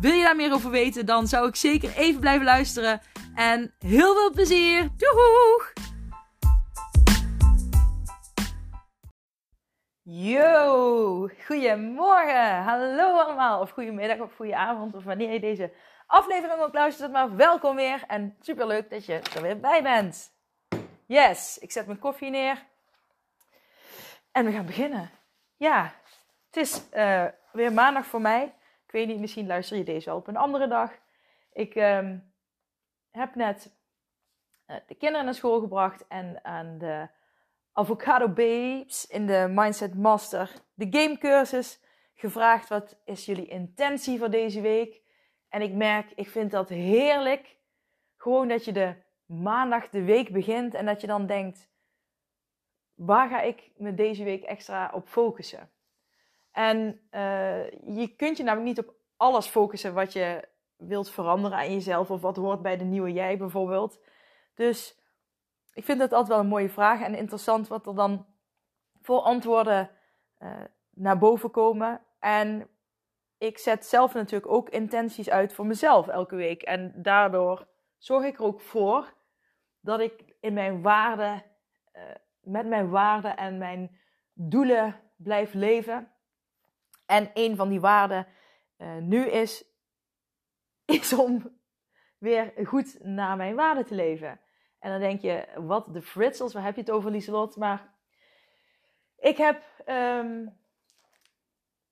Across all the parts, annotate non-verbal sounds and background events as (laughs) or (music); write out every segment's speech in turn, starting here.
Wil je daar meer over weten, dan zou ik zeker even blijven luisteren. En heel veel plezier! Doeg! Yo, goedemorgen, hallo allemaal, of goedemiddag of goede avond, of wanneer je deze aflevering ook luistert, maar welkom weer en superleuk dat je er weer bij bent. Yes, ik zet mijn koffie neer en we gaan beginnen. Ja, het is uh, weer maandag voor mij. Weet niet, misschien luister je deze wel op een andere dag. Ik uh, heb net uh, de kinderen naar school gebracht en aan de Avocado Babes in de Mindset Master, de gamecursus, gevraagd wat is jullie intentie voor deze week. En ik merk, ik vind dat heerlijk. Gewoon dat je de maandag de week begint en dat je dan denkt, waar ga ik me deze week extra op focussen? En uh, je kunt je namelijk niet op alles focussen wat je wilt veranderen aan jezelf of wat hoort bij de nieuwe jij bijvoorbeeld. Dus ik vind het altijd wel een mooie vraag en interessant wat er dan voor antwoorden uh, naar boven komen. En ik zet zelf natuurlijk ook intenties uit voor mezelf elke week. En daardoor zorg ik er ook voor dat ik in mijn waarden, uh, met mijn waarden en mijn doelen blijf leven. En een van die waarden uh, nu is, is om weer goed naar mijn waarden te leven. En dan denk je, wat de fritsels, waar heb je het over Lieselot? Maar ik heb, um,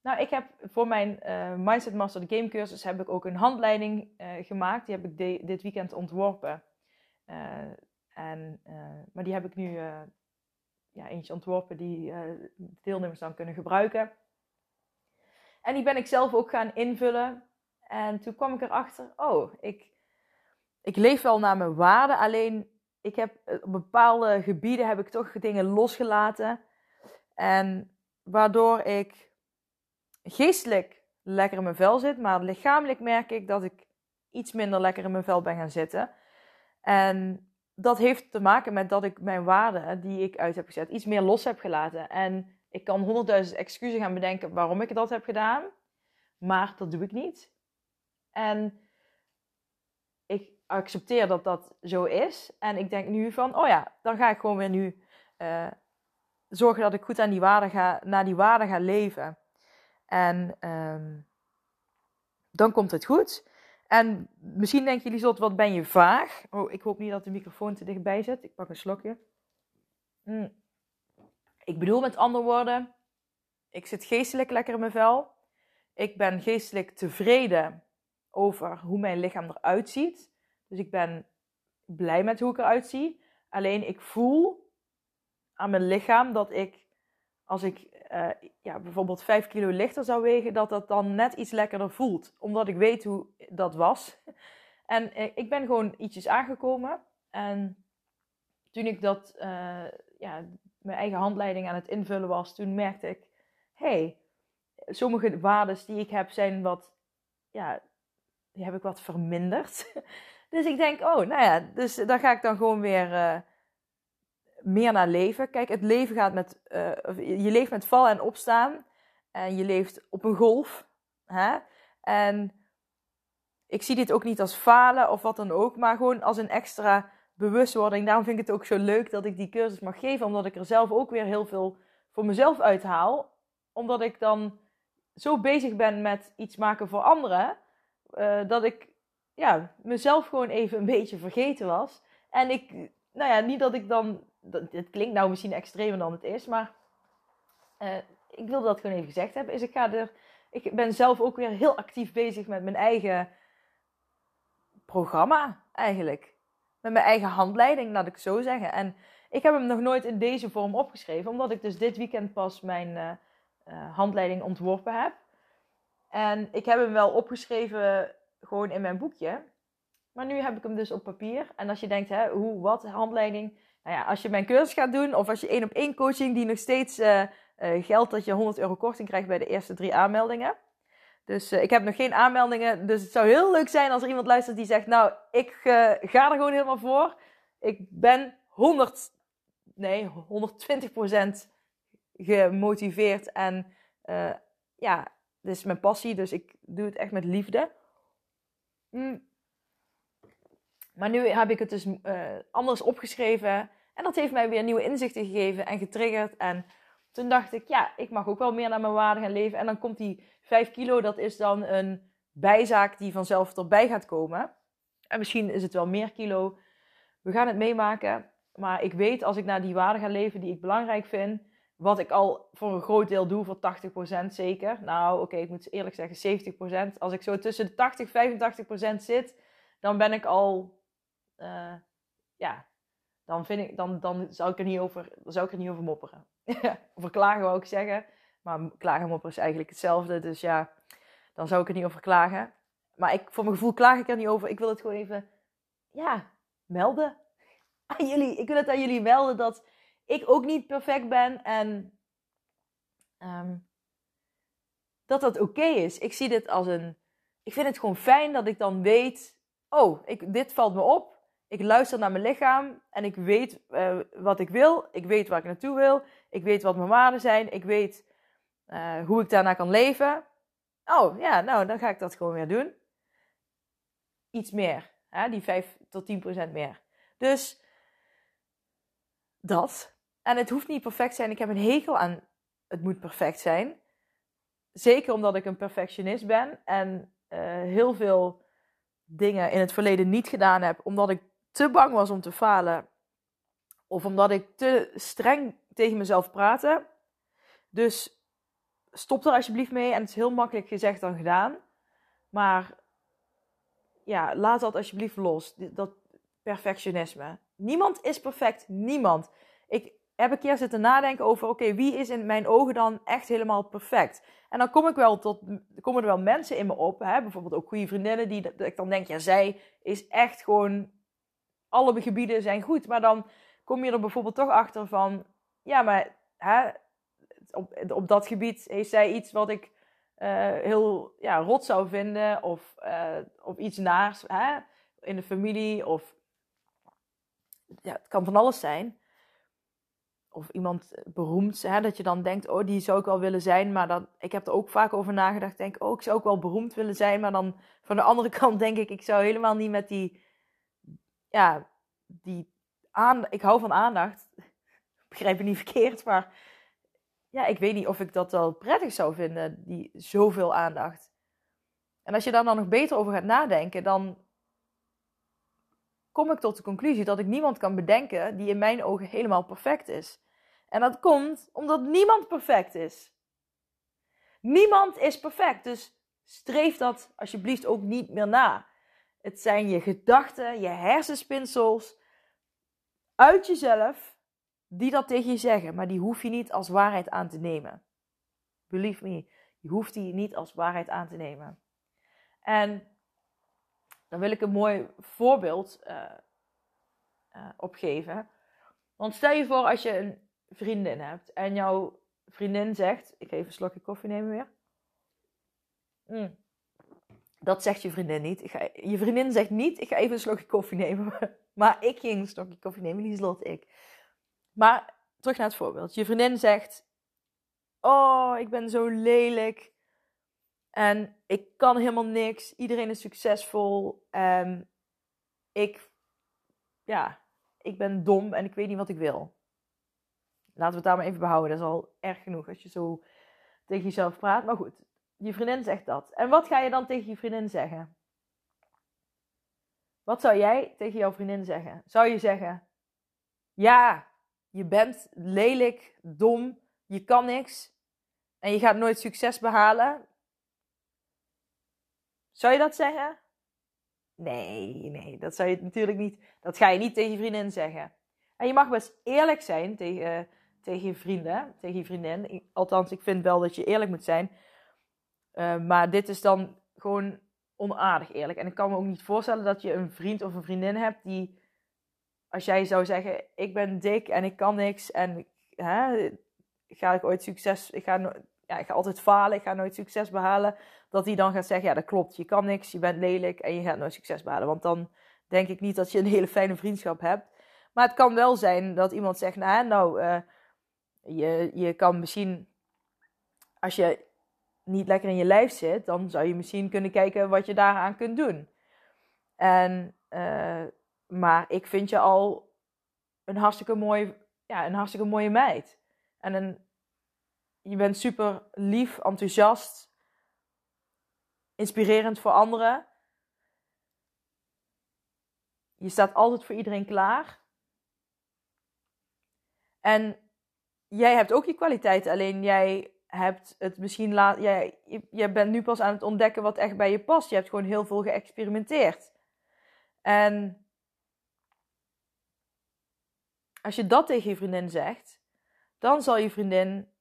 nou ik heb voor mijn uh, Mindset Master Game cursus heb ik ook een handleiding uh, gemaakt. Die heb ik dit weekend ontworpen. En, maar die heb ik nu ja, eentje ontworpen die deelnemers dan kunnen gebruiken. En die ben ik zelf ook gaan invullen. En toen kwam ik erachter, oh, ik, ik leef wel naar mijn waarden. Alleen ik heb op bepaalde gebieden heb ik toch dingen losgelaten. En waardoor ik geestelijk lekker in mijn vel zit, maar lichamelijk merk ik dat ik iets minder lekker in mijn vel ben gaan zitten. En dat heeft te maken met dat ik mijn waarden die ik uit heb gezet, iets meer los heb gelaten. En ik kan honderdduizend excuses gaan bedenken waarom ik dat heb gedaan, maar dat doe ik niet. En ik accepteer dat dat zo is. En ik denk nu van, oh ja, dan ga ik gewoon weer nu uh, zorgen dat ik goed aan die waarden ga, naar die waarden ga leven. En um, dan komt het goed. En misschien denken jullie zult, wat ben je vaag? Oh, ik hoop niet dat de microfoon te dichtbij zit. Ik pak een slokje. Mm. Ik bedoel met andere woorden, ik zit geestelijk lekker in mijn vel. Ik ben geestelijk tevreden over hoe mijn lichaam eruit ziet. Dus ik ben blij met hoe ik eruit zie. Alleen ik voel aan mijn lichaam dat ik, als ik uh, ja, bijvoorbeeld 5 kilo lichter zou wegen, dat dat dan net iets lekkerder voelt. Omdat ik weet hoe dat was. (laughs) En uh, ik ben gewoon ietsjes aangekomen. En toen ik dat, uh, ja, mijn eigen handleiding aan het invullen was, toen merkte ik, hey, sommige waarden die ik heb zijn wat, ja, die heb ik wat verminderd. (laughs) dus ik denk, oh, nou ja, dus daar ga ik dan gewoon weer uh, meer naar leven. Kijk, het leven gaat met, uh, je leeft met vallen en opstaan. En je leeft op een golf. Hè? En ik zie dit ook niet als falen of wat dan ook, maar gewoon als een extra bewustwording. Daarom vind ik het ook zo leuk dat ik die cursus mag geven, omdat ik er zelf ook weer heel veel voor mezelf uithaal. Omdat ik dan zo bezig ben met iets maken voor anderen, uh, dat ik ja, mezelf gewoon even een beetje vergeten was. En ik, nou ja, niet dat ik dan, het klinkt nou misschien extremer dan het is, maar uh, ik wilde dat gewoon even gezegd hebben. Is ik ga er, ik ben zelf ook weer heel actief bezig met mijn eigen programma eigenlijk. Met mijn eigen handleiding, laat ik zo zeggen. En ik heb hem nog nooit in deze vorm opgeschreven, omdat ik dus dit weekend pas mijn uh, uh, handleiding ontworpen heb. En ik heb hem wel opgeschreven gewoon in mijn boekje. Maar nu heb ik hem dus op papier. En als je denkt, hè, hoe, wat, handleiding. Nou ja, als je mijn cursus gaat doen of als je één op één coaching die nog steeds uh, geldt dat je 100 euro korting krijgt bij de eerste drie aanmeldingen. Dus uh, ik heb nog geen aanmeldingen. Dus het zou heel leuk zijn als er iemand luistert die zegt: Nou, ik uh, ga er gewoon helemaal voor. Ik ben 100, nee, 120% gemotiveerd. En uh, ja, dit is mijn passie. Dus ik doe het echt met liefde. Mm. Maar nu heb ik het dus anders opgeschreven. En dat heeft mij weer nieuwe inzichten gegeven en getriggerd. En toen dacht ik, ja, ik mag ook wel meer naar mijn waarde gaan leven. En dan komt die 5 kilo, dat is dan een bijzaak die vanzelf erbij gaat komen. En misschien is het wel meer kilo. We gaan het meemaken. Maar ik weet als ik naar die waarde ga leven die ik belangrijk vind. Wat ik al voor een groot deel doe, voor 80% zeker. Nou, oké, ik moet eerlijk zeggen 70%. Als ik zo tussen de 80 en 85% zit, dan ben ik al, uh, ja, dan, vind ik, dan, dan zou, ik er niet over, zou ik er niet over mopperen. (laughs) over klagen wou ik zeggen. Maar klagen en mopperen is eigenlijk hetzelfde. Dus ja, dan zou ik er niet over klagen. Maar ik, voor mijn gevoel klaag ik er niet over. Ik wil het gewoon even, ja, melden (laughs) aan jullie. Ik wil het aan jullie melden dat ik ook niet perfect ben. En um, dat dat oké is. Ik zie dit als een... Ik vind het gewoon fijn dat ik dan weet... Oh, ik, dit valt me op. Ik luister naar mijn lichaam en ik weet uh, wat ik wil. Ik weet waar ik naartoe wil. Ik weet wat mijn waarden zijn. Ik weet uh, hoe ik daarna kan leven. Oh ja, nou dan ga ik dat gewoon weer doen. Iets meer. Hè? Die 5 tot 10 procent meer. Dus dat. En het hoeft niet perfect zijn. Ik heb een hekel aan het moet perfect zijn. Zeker omdat ik een perfectionist ben en uh, heel veel dingen in het verleden niet gedaan heb, omdat ik te bang was om te falen. Of omdat ik te streng tegen mezelf praatte. Dus stop er alsjeblieft mee. En het is heel makkelijk gezegd dan gedaan. Maar ja, laat dat alsjeblieft los. Dat perfectionisme. Niemand is perfect. Niemand. Ik heb een keer zitten nadenken over: oké, wie is in mijn ogen dan echt helemaal perfect? En dan kom ik wel tot, komen er wel mensen in me op, hè? bijvoorbeeld ook goede vriendinnen, die dat ik dan denk: ja, zij is echt gewoon alle gebieden zijn goed. Maar dan kom je er bijvoorbeeld toch achter van, ja, maar hè, op, op dat gebied heeft zij iets wat ik uh, heel ja, rot zou vinden. Of, uh, of iets naars hè, in de familie. Of ja, het kan van alles zijn. Of iemand beroemd, hè, dat je dan denkt, oh, die zou ik wel willen zijn. Maar dan, ik heb er ook vaak over nagedacht. Denk, oh, ik zou ook wel beroemd willen zijn. Maar dan van de andere (laughs) kant denk ik, ik zou helemaal niet met die ja, die aan, ik hou van aandacht. (laughs) Begrijp je niet verkeerd, maar ja, ik weet niet of ik dat wel prettig zou vinden, die zoveel aandacht. En als je daar dan nog beter over gaat nadenken, dan kom ik tot de conclusie dat ik niemand kan bedenken die in mijn ogen helemaal perfect is. En dat komt omdat niemand perfect is. Niemand is perfect, dus streef dat alsjeblieft ook niet meer na. Het zijn je gedachten, je hersenspinsels uit jezelf die dat tegen je zeggen, maar die hoef je niet als waarheid aan te nemen. Believe me, je hoeft die niet als waarheid aan te nemen. En dan wil ik een mooi voorbeeld uh, uh, opgeven. Want stel je voor als je een vriendin hebt en jouw vriendin zegt: Ik ga even een slokje koffie nemen weer. Mm. Dat zegt je vriendin niet. Je vriendin zegt niet, ik ga even een slokje koffie nemen. (laughs) Maar ik ging een slokje koffie nemen, die slot ik. Maar terug naar het voorbeeld. Je vriendin zegt, oh, ik ben zo lelijk. En ik kan helemaal niks. Iedereen is succesvol. En ik, ja, ik ben dom en ik weet niet wat ik wil. Laten we het daar maar even behouden. Dat is al erg genoeg als je zo tegen jezelf praat. Maar goed, je vriendin zegt dat. En wat ga je dan tegen je vriendin zeggen? Wat zou jij tegen jouw vriendin zeggen? Zou je zeggen: Ja, je bent lelijk, dom, je kan niks en je gaat nooit succes behalen? Zou je dat zeggen? Nee, nee, dat zou je natuurlijk niet. Dat ga je niet tegen je vriendin zeggen. En je mag best eerlijk zijn tegen, tegen je vrienden, tegen je vriendin. Althans, ik vind wel dat je eerlijk moet zijn. Uh, maar dit is dan gewoon onaardig eerlijk. En ik kan me ook niet voorstellen dat je een vriend of een vriendin hebt die, als jij zou zeggen, ik ben dik en ik kan niks en hè, ga ik ooit succes, ik ga, ja, ik ga altijd falen, ik ga nooit succes behalen, dat die dan gaat zeggen, ja dat klopt, je kan niks, je bent lelijk en je gaat nooit succes behalen. Want dan denk ik niet dat je een hele fijne vriendschap hebt. Maar het kan wel zijn dat iemand zegt, nou, nou uh, je, je kan misschien, als je niet lekker in je lijf zit, dan zou je misschien kunnen kijken wat je daaraan kunt doen. En, uh, maar ik vind je al een hartstikke, mooi, ja, een hartstikke mooie meid. En een, je bent super lief, enthousiast, inspirerend voor anderen. Je staat altijd voor iedereen klaar. En jij hebt ook je kwaliteiten, alleen jij hebt het misschien laat. Jij, je, bent nu pas aan het ontdekken wat echt bij je past. Je hebt gewoon heel veel geëxperimenteerd. En als je dat tegen je vriendin zegt, dan zal je vriendin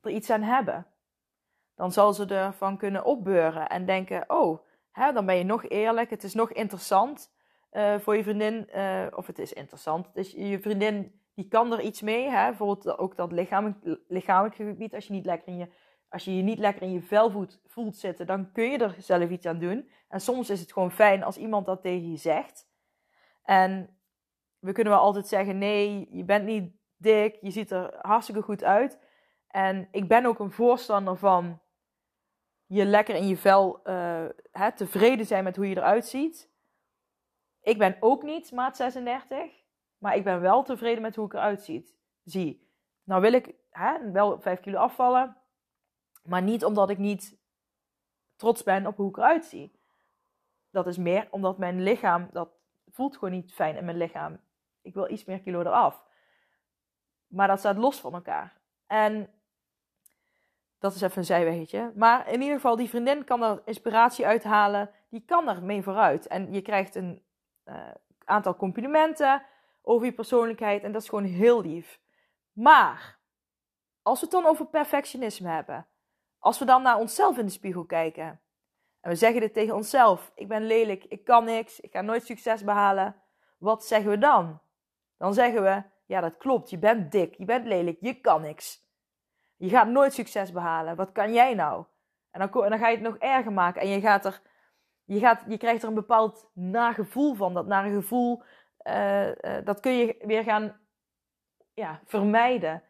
er iets aan hebben. Dan zal ze ervan kunnen opbeuren en denken: oh, hè, dan ben je nog eerlijk, het is nog interessant uh, voor je vriendin. Uh, of het is interessant. Dus je vriendin die kan er iets mee. Hè? Bijvoorbeeld ook dat lichamelijk, lichamelijk gebied. Als je, niet lekker in je, als je je niet lekker in je vel voelt, voelt zitten, dan kun je er zelf iets aan doen. En soms is het gewoon fijn als iemand dat tegen je zegt. En we kunnen wel altijd zeggen: nee, je bent niet dik, je ziet er hartstikke goed uit. En ik ben ook een voorstander van je lekker in je vel uh, hè, tevreden zijn met hoe je eruit ziet. Ik ben ook niet maat 36. Maar ik ben wel tevreden met hoe ik eruit ziet, zie. Nou wil ik hè, wel 5 kilo afvallen. Maar niet omdat ik niet trots ben op hoe ik eruit zie. Dat is meer omdat mijn lichaam, dat voelt gewoon niet fijn in mijn lichaam. Ik wil iets meer kilo eraf. Maar dat staat los van elkaar. En dat is even een zijweggetje. Maar in ieder geval, die vriendin kan er inspiratie uithalen. Die kan er mee vooruit. En je krijgt een uh, aantal complimenten over je persoonlijkheid. En dat is gewoon heel lief. Maar als we het dan over perfectionisme hebben. Als we dan naar onszelf in de spiegel kijken. En we zeggen dit tegen onszelf. Ik ben lelijk, ik kan niks, ik ga nooit succes behalen. Wat zeggen we dan? Dan zeggen we, ja dat klopt, je bent dik, je bent lelijk, je kan niks. Je gaat nooit succes behalen. Wat kan jij nou? En dan, ga je het nog erger maken. En je, gaat er, je, gaat, je krijgt er een bepaald nagevoel van. Dat nare gevoel uh, dat kun je weer gaan ja, vermijden.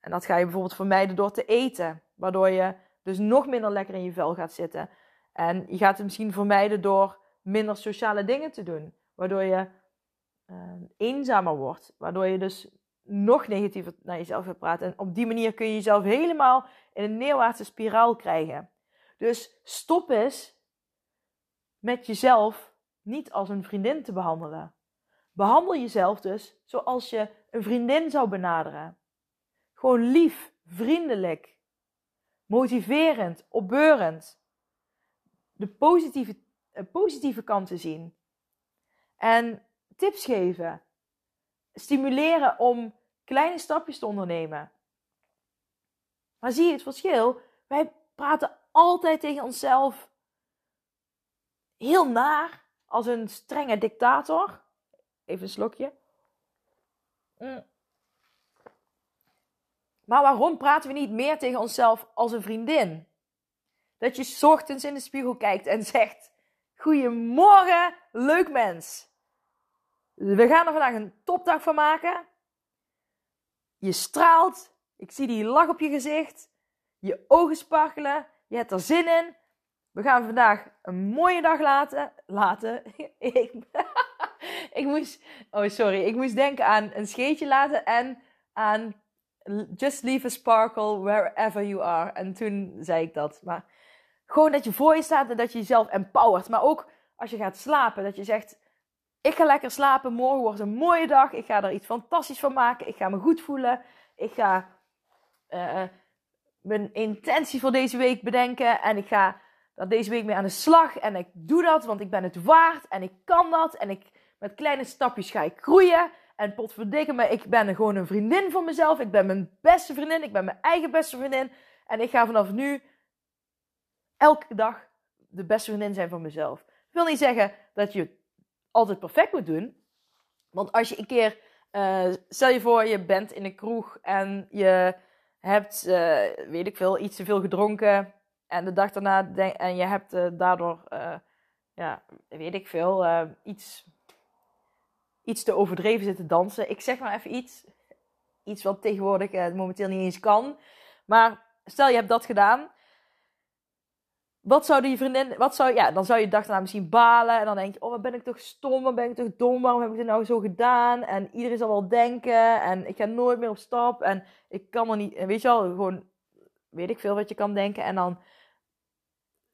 En dat ga je bijvoorbeeld vermijden door te eten. Waardoor je dus nog minder lekker in je vel gaat zitten. En je gaat het misschien vermijden door minder sociale dingen te doen. Waardoor je uh, eenzamer wordt. Waardoor je dus nog negatiever naar jezelf gaat praten. En op die manier kun je jezelf helemaal in een neerwaartse spiraal krijgen. Dus stop eens met jezelf niet als een vriendin te behandelen. Behandel jezelf dus zoals je een vriendin zou benaderen. Gewoon lief, vriendelijk, motiverend, opbeurend. De positieve, eh, positieve kanten zien. En tips geven. Stimuleren om kleine stapjes te ondernemen. Maar zie je het verschil? Wij praten altijd tegen onszelf heel naar als een strenge dictator. Even een slokje. Mm. Maar waarom praten we niet meer tegen onszelf als een vriendin? Dat je ochtends in de spiegel kijkt en zegt: Goedemorgen, leuk mens. We gaan er vandaag een topdag van maken. Je straalt. Ik zie die lach op je gezicht. Je ogen sparkelen. Je hebt er zin in. We gaan vandaag een mooie dag laten. Laten. (laughs) Ik, ik moest, oh sorry, ik moest denken aan een scheetje laten en aan just leave a sparkle wherever you are. En toen zei ik dat. Maar gewoon dat je voor je staat en dat je jezelf empowert. Maar ook als je gaat slapen, dat je zegt: Ik ga lekker slapen. Morgen wordt een mooie dag. Ik ga er iets fantastisch van maken. Ik ga me goed voelen. Ik ga uh, mijn intentie voor deze week bedenken. En ik ga dat deze week mee aan de slag. En ik doe dat, want ik ben het waard. En ik kan dat. En ik met kleine stapjes ga ik groeien. En potverdikke me, ik ben gewoon een vriendin van mezelf. Ik ben mijn beste vriendin. Ik ben mijn eigen beste vriendin. En ik ga vanaf nu elke dag de beste vriendin zijn van mezelf. Ik wil niet zeggen dat je het altijd perfect moet doen. Want als je een keer, uh, stel je voor, je bent in een kroeg en je hebt, uh, weet ik veel, iets te veel gedronken. En de dag daarna, en je hebt uh, daardoor, ja, weet ik veel, iets, iets te overdreven zitten dansen. Ik zeg maar even iets. Iets wat tegenwoordig momenteel niet eens kan. Maar stel je hebt dat gedaan wat zou die vriendin, wat zou, ja, dan zou je dag daarna misschien balen. En dan denk je, oh, wat ben ik toch stom, wat ben ik toch dom, waarom heb ik dit nou zo gedaan? En iedereen zal wel denken, en ik ga nooit meer op stap. En ik kan er niet, weet je wel, gewoon, weet ik veel wat je kan denken. En dan,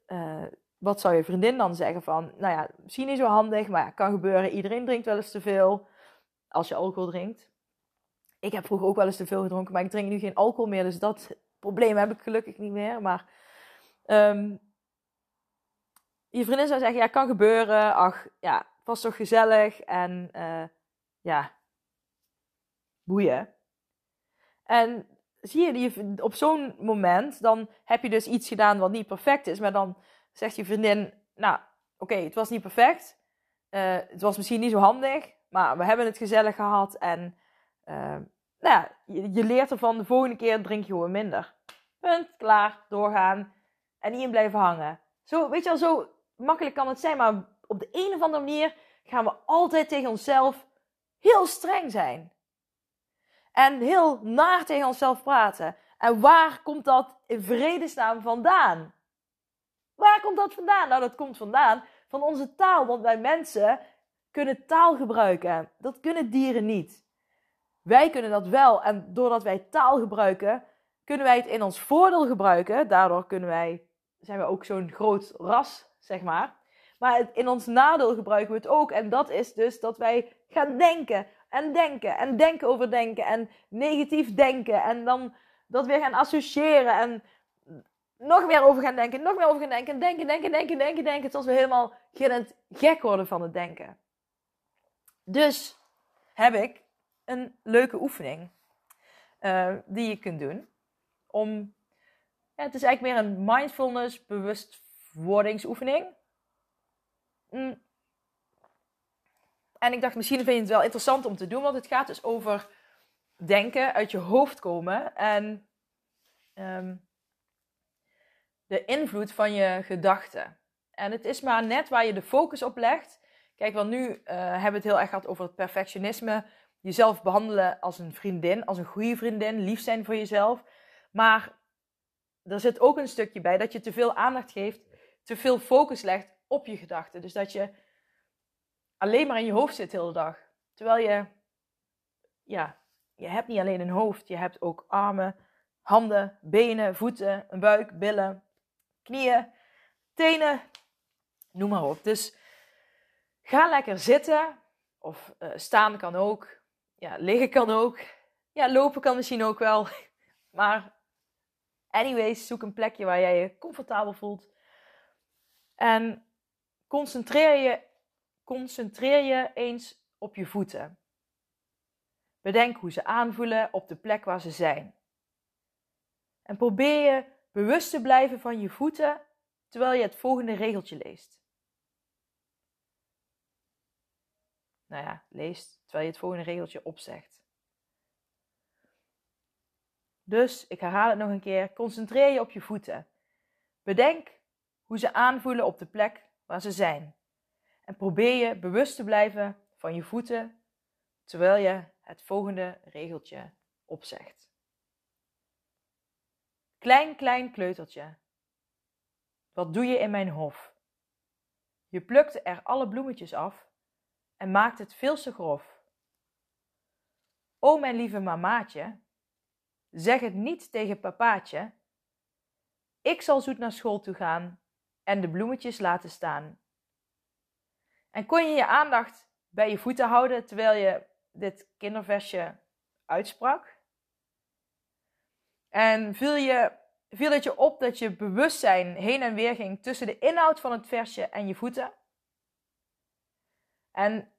uh, wat zou je vriendin dan zeggen van, nou ja, misschien niet zo handig, maar ja, kan gebeuren. Iedereen drinkt wel eens te veel, als je alcohol drinkt. Ik heb vroeger ook wel eens te veel gedronken, maar ik drink nu geen alcohol meer. Dus dat probleem heb ik gelukkig niet meer. Maar um, je vriendin zou zeggen, ja, kan gebeuren. Ach, ja, was toch gezellig. En uh, ja, boeien. En zie je, op zo'n moment, dan heb je dus iets gedaan wat niet perfect is. Maar dan zegt je vriendin, nou, oké, het was niet perfect. Uh, het was misschien niet zo handig. Maar we hebben het gezellig gehad. En uh, nou ja, je, je, leert ervan, de volgende keer drink je gewoon minder. Punt, klaar, doorgaan. En niet in blijven hangen. Zo, weet je wel, zo makkelijk kan het zijn, maar op de een of andere manier gaan we altijd tegen onszelf heel streng zijn. En heel naar tegen onszelf praten. En waar komt dat in vredesnaam vandaan? Waar komt dat vandaan? Nou, dat komt vandaan van onze taal. Want wij mensen kunnen taal gebruiken. Dat kunnen dieren niet. Wij kunnen dat wel. En doordat wij taal gebruiken, kunnen wij het in ons voordeel gebruiken. Daardoor kunnen wij, zijn we ook zo'n groot ras zeg maar. Maar in ons nadeel gebruiken we het ook. En dat is dus dat wij gaan denken en denken en denken over denken en negatief denken. En dan dat weer gaan associëren en nog meer over gaan denken, nog meer over gaan denken. Denken, denken, denken, denken, denken. Tot we helemaal gek worden van het denken. Dus heb ik een leuke oefening uh, die je kunt doen. Om, ja, het is eigenlijk meer een mindfulness, bewust wordingsoefening. Mm. En ik dacht, misschien vind je het wel interessant om te doen, want het gaat dus over denken, uit je hoofd komen en um, de invloed van je gedachten. En het is maar net waar je de focus op legt. Kijk, want nu uh, hebben we het heel erg gehad over het perfectionisme. Jezelf behandelen als een vriendin, als een goede vriendin, lief zijn voor jezelf. Maar er zit ook een stukje bij dat je te veel aandacht geeft te veel focus legt op je gedachten. Dus dat je alleen maar in je hoofd zit de hele dag. Terwijl je, ja, je hebt niet alleen een hoofd, je hebt ook armen, handen, benen, voeten, een buik, billen, knieën, tenen, noem maar op. Dus ga lekker zitten, of uh, staan kan ook, ja, liggen kan ook, ja, lopen kan misschien ook wel. (laughs) Maar anyways, zoek een plekje waar jij je comfortabel voelt. En concentreer je, concentreer je eens op je voeten. Bedenk hoe ze aanvoelen op de plek waar ze zijn. En probeer je bewust te blijven van je voeten terwijl je het volgende regeltje leest. Nou ja, leest terwijl je het volgende regeltje opzegt. Dus, ik herhaal het nog een keer, concentreer je op je voeten. Bedenk hoe ze aanvoelen op de plek waar ze zijn. En probeer je bewust te blijven van je voeten terwijl je het volgende regeltje opzegt. Klein, klein kleutertje. Wat doe je in mijn hof? Je plukte er alle bloemetjes af en maakt het veel te grof. O mijn lieve mamaatje, zeg het niet tegen papaatje. Ik zal zoet naar school toe gaan en de bloemetjes laten staan. En kon je je aandacht bij je voeten houden terwijl je dit kinderversje uitsprak? En viel, je, het je op dat je bewustzijn heen en weer ging tussen de inhoud van het versje en je voeten? En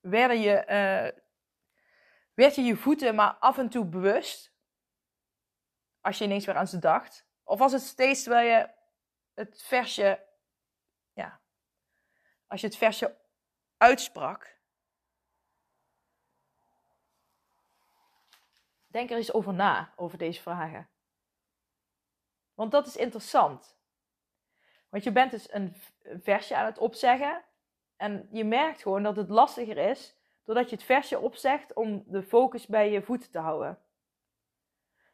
werden je, uh, werd je je voeten maar af en toe bewust? Als je ineens weer aan ze dacht? Of was het steeds terwijl je het versje ja, als je het versje uitsprak, denk er eens over na, over deze vragen. Want dat is interessant. Want je bent dus een versje aan het opzeggen. En je merkt gewoon dat het lastiger is doordat je het versje opzegt om de focus bij je voeten te houden.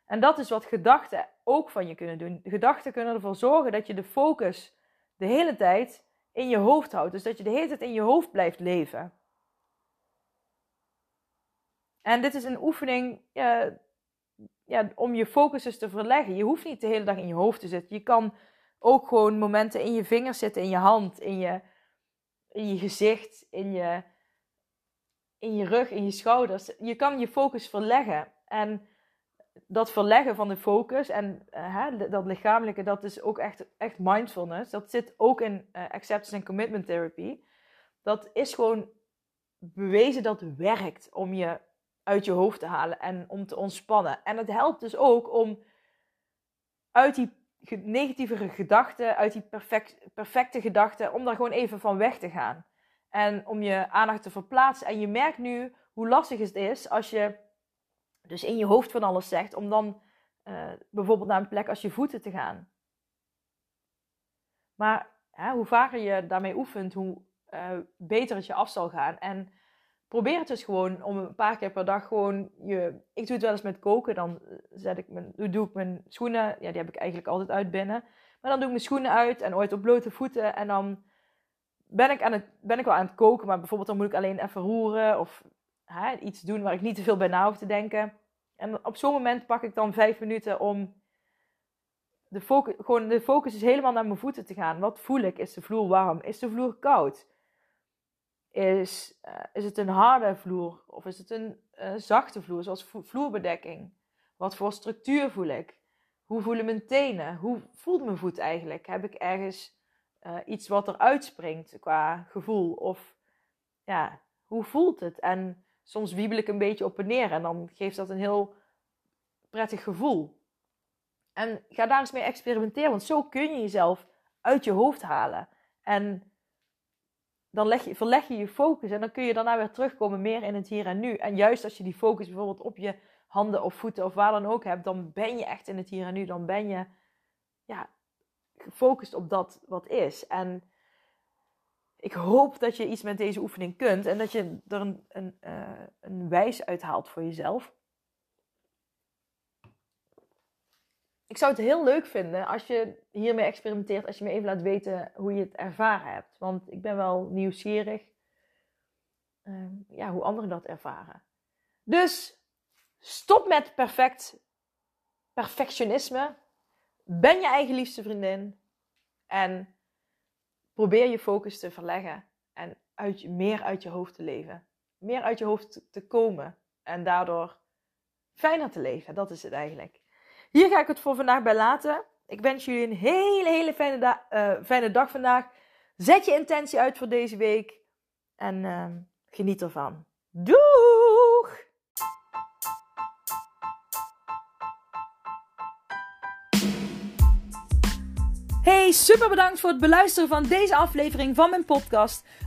En dat is wat gedachten ook van je kunnen doen. Gedachten kunnen ervoor zorgen dat je de focus de hele tijd in je hoofd houdt. Dus dat je de hele tijd in je hoofd blijft leven. En dit is een oefening ja, ja, om je focus te verleggen. Je hoeft niet de hele dag in je hoofd te zitten. Je kan ook gewoon momenten in je vingers zitten, in je hand, in je, in je gezicht, in je, in je rug, in je schouders. Je kan je focus verleggen. En dat verleggen van de focus en uh, hè, dat lichamelijke, dat is ook echt, echt mindfulness. Dat zit ook in uh, acceptance en commitment therapy. Dat is gewoon bewezen dat werkt om je uit je hoofd te halen en om te ontspannen. En het helpt dus ook om uit die negatievere gedachten, uit die perfect, perfecte gedachten, om daar gewoon even van weg te gaan. En om je aandacht te verplaatsen. En je merkt nu hoe lastig het is als je dus in je hoofd van alles zegt, om dan uh, bijvoorbeeld naar een plek als je voeten te gaan. Maar hè, hoe vaker je daarmee oefent, hoe uh, beter het je af zal gaan. En probeer het dus gewoon om een paar keer per dag gewoon je. Ik doe het wel eens met koken. Dan zet ik mijn, doe ik mijn schoenen. Ja, die heb ik eigenlijk altijd uit binnen. Maar dan doe ik mijn schoenen uit en ooit op blote voeten. En dan ben ik, aan het, ben ik wel aan het koken. Maar bijvoorbeeld dan moet ik alleen even roeren. Of hè, iets doen waar ik niet te veel bij na hoef te denken. En op zo'n moment pak ik dan vijf minuten om de focus, gewoon de focus is helemaal naar mijn voeten te gaan. Wat voel ik? Is de vloer warm? Is de vloer koud? Is, uh, is het een harde vloer of is het een uh, zachte vloer, zoals vloerbedekking? Wat voor structuur voel ik? Hoe voelen mijn tenen? Hoe voelt mijn voet eigenlijk? Heb ik ergens uh, iets wat er uitspringt qua gevoel? Of ja, hoe voelt het? En soms wiebel ik een beetje op en neer en dan geeft dat een heel prettig gevoel. En ga daar eens mee experimenteren, want zo kun je jezelf uit je hoofd halen. En dan leg je, verleg je je focus en dan kun je daarna weer terugkomen meer in het hier en nu. En juist als je die focus bijvoorbeeld op je handen of voeten of waar dan ook hebt, dan ben je echt in het hier en nu. Dan ben je ja, gefocust op dat wat is. En ik hoop dat je iets met deze oefening kunt en dat je er een, een, uh, een wijs uithaalt voor jezelf. Ik zou het heel leuk vinden als je hiermee experimenteert, als je me even laat weten hoe je het ervaren hebt. Want ik ben wel nieuwsgierig uh, ja, hoe anderen dat ervaren. Dus stop met perfect, perfectionisme. Ben je eigen liefste vriendin. En probeer je focus te verleggen en uit, meer uit je hoofd te leven. Meer uit je hoofd te komen en daardoor fijner te leven. Dat is het eigenlijk. Hier ga ik het voor vandaag bij laten. Ik wens jullie een hele, hele fijne, uh, fijne dag vandaag. Zet je intentie uit voor deze week en uh, geniet ervan. Doeg! Hey, super bedankt voor het beluisteren van deze aflevering van mijn podcast.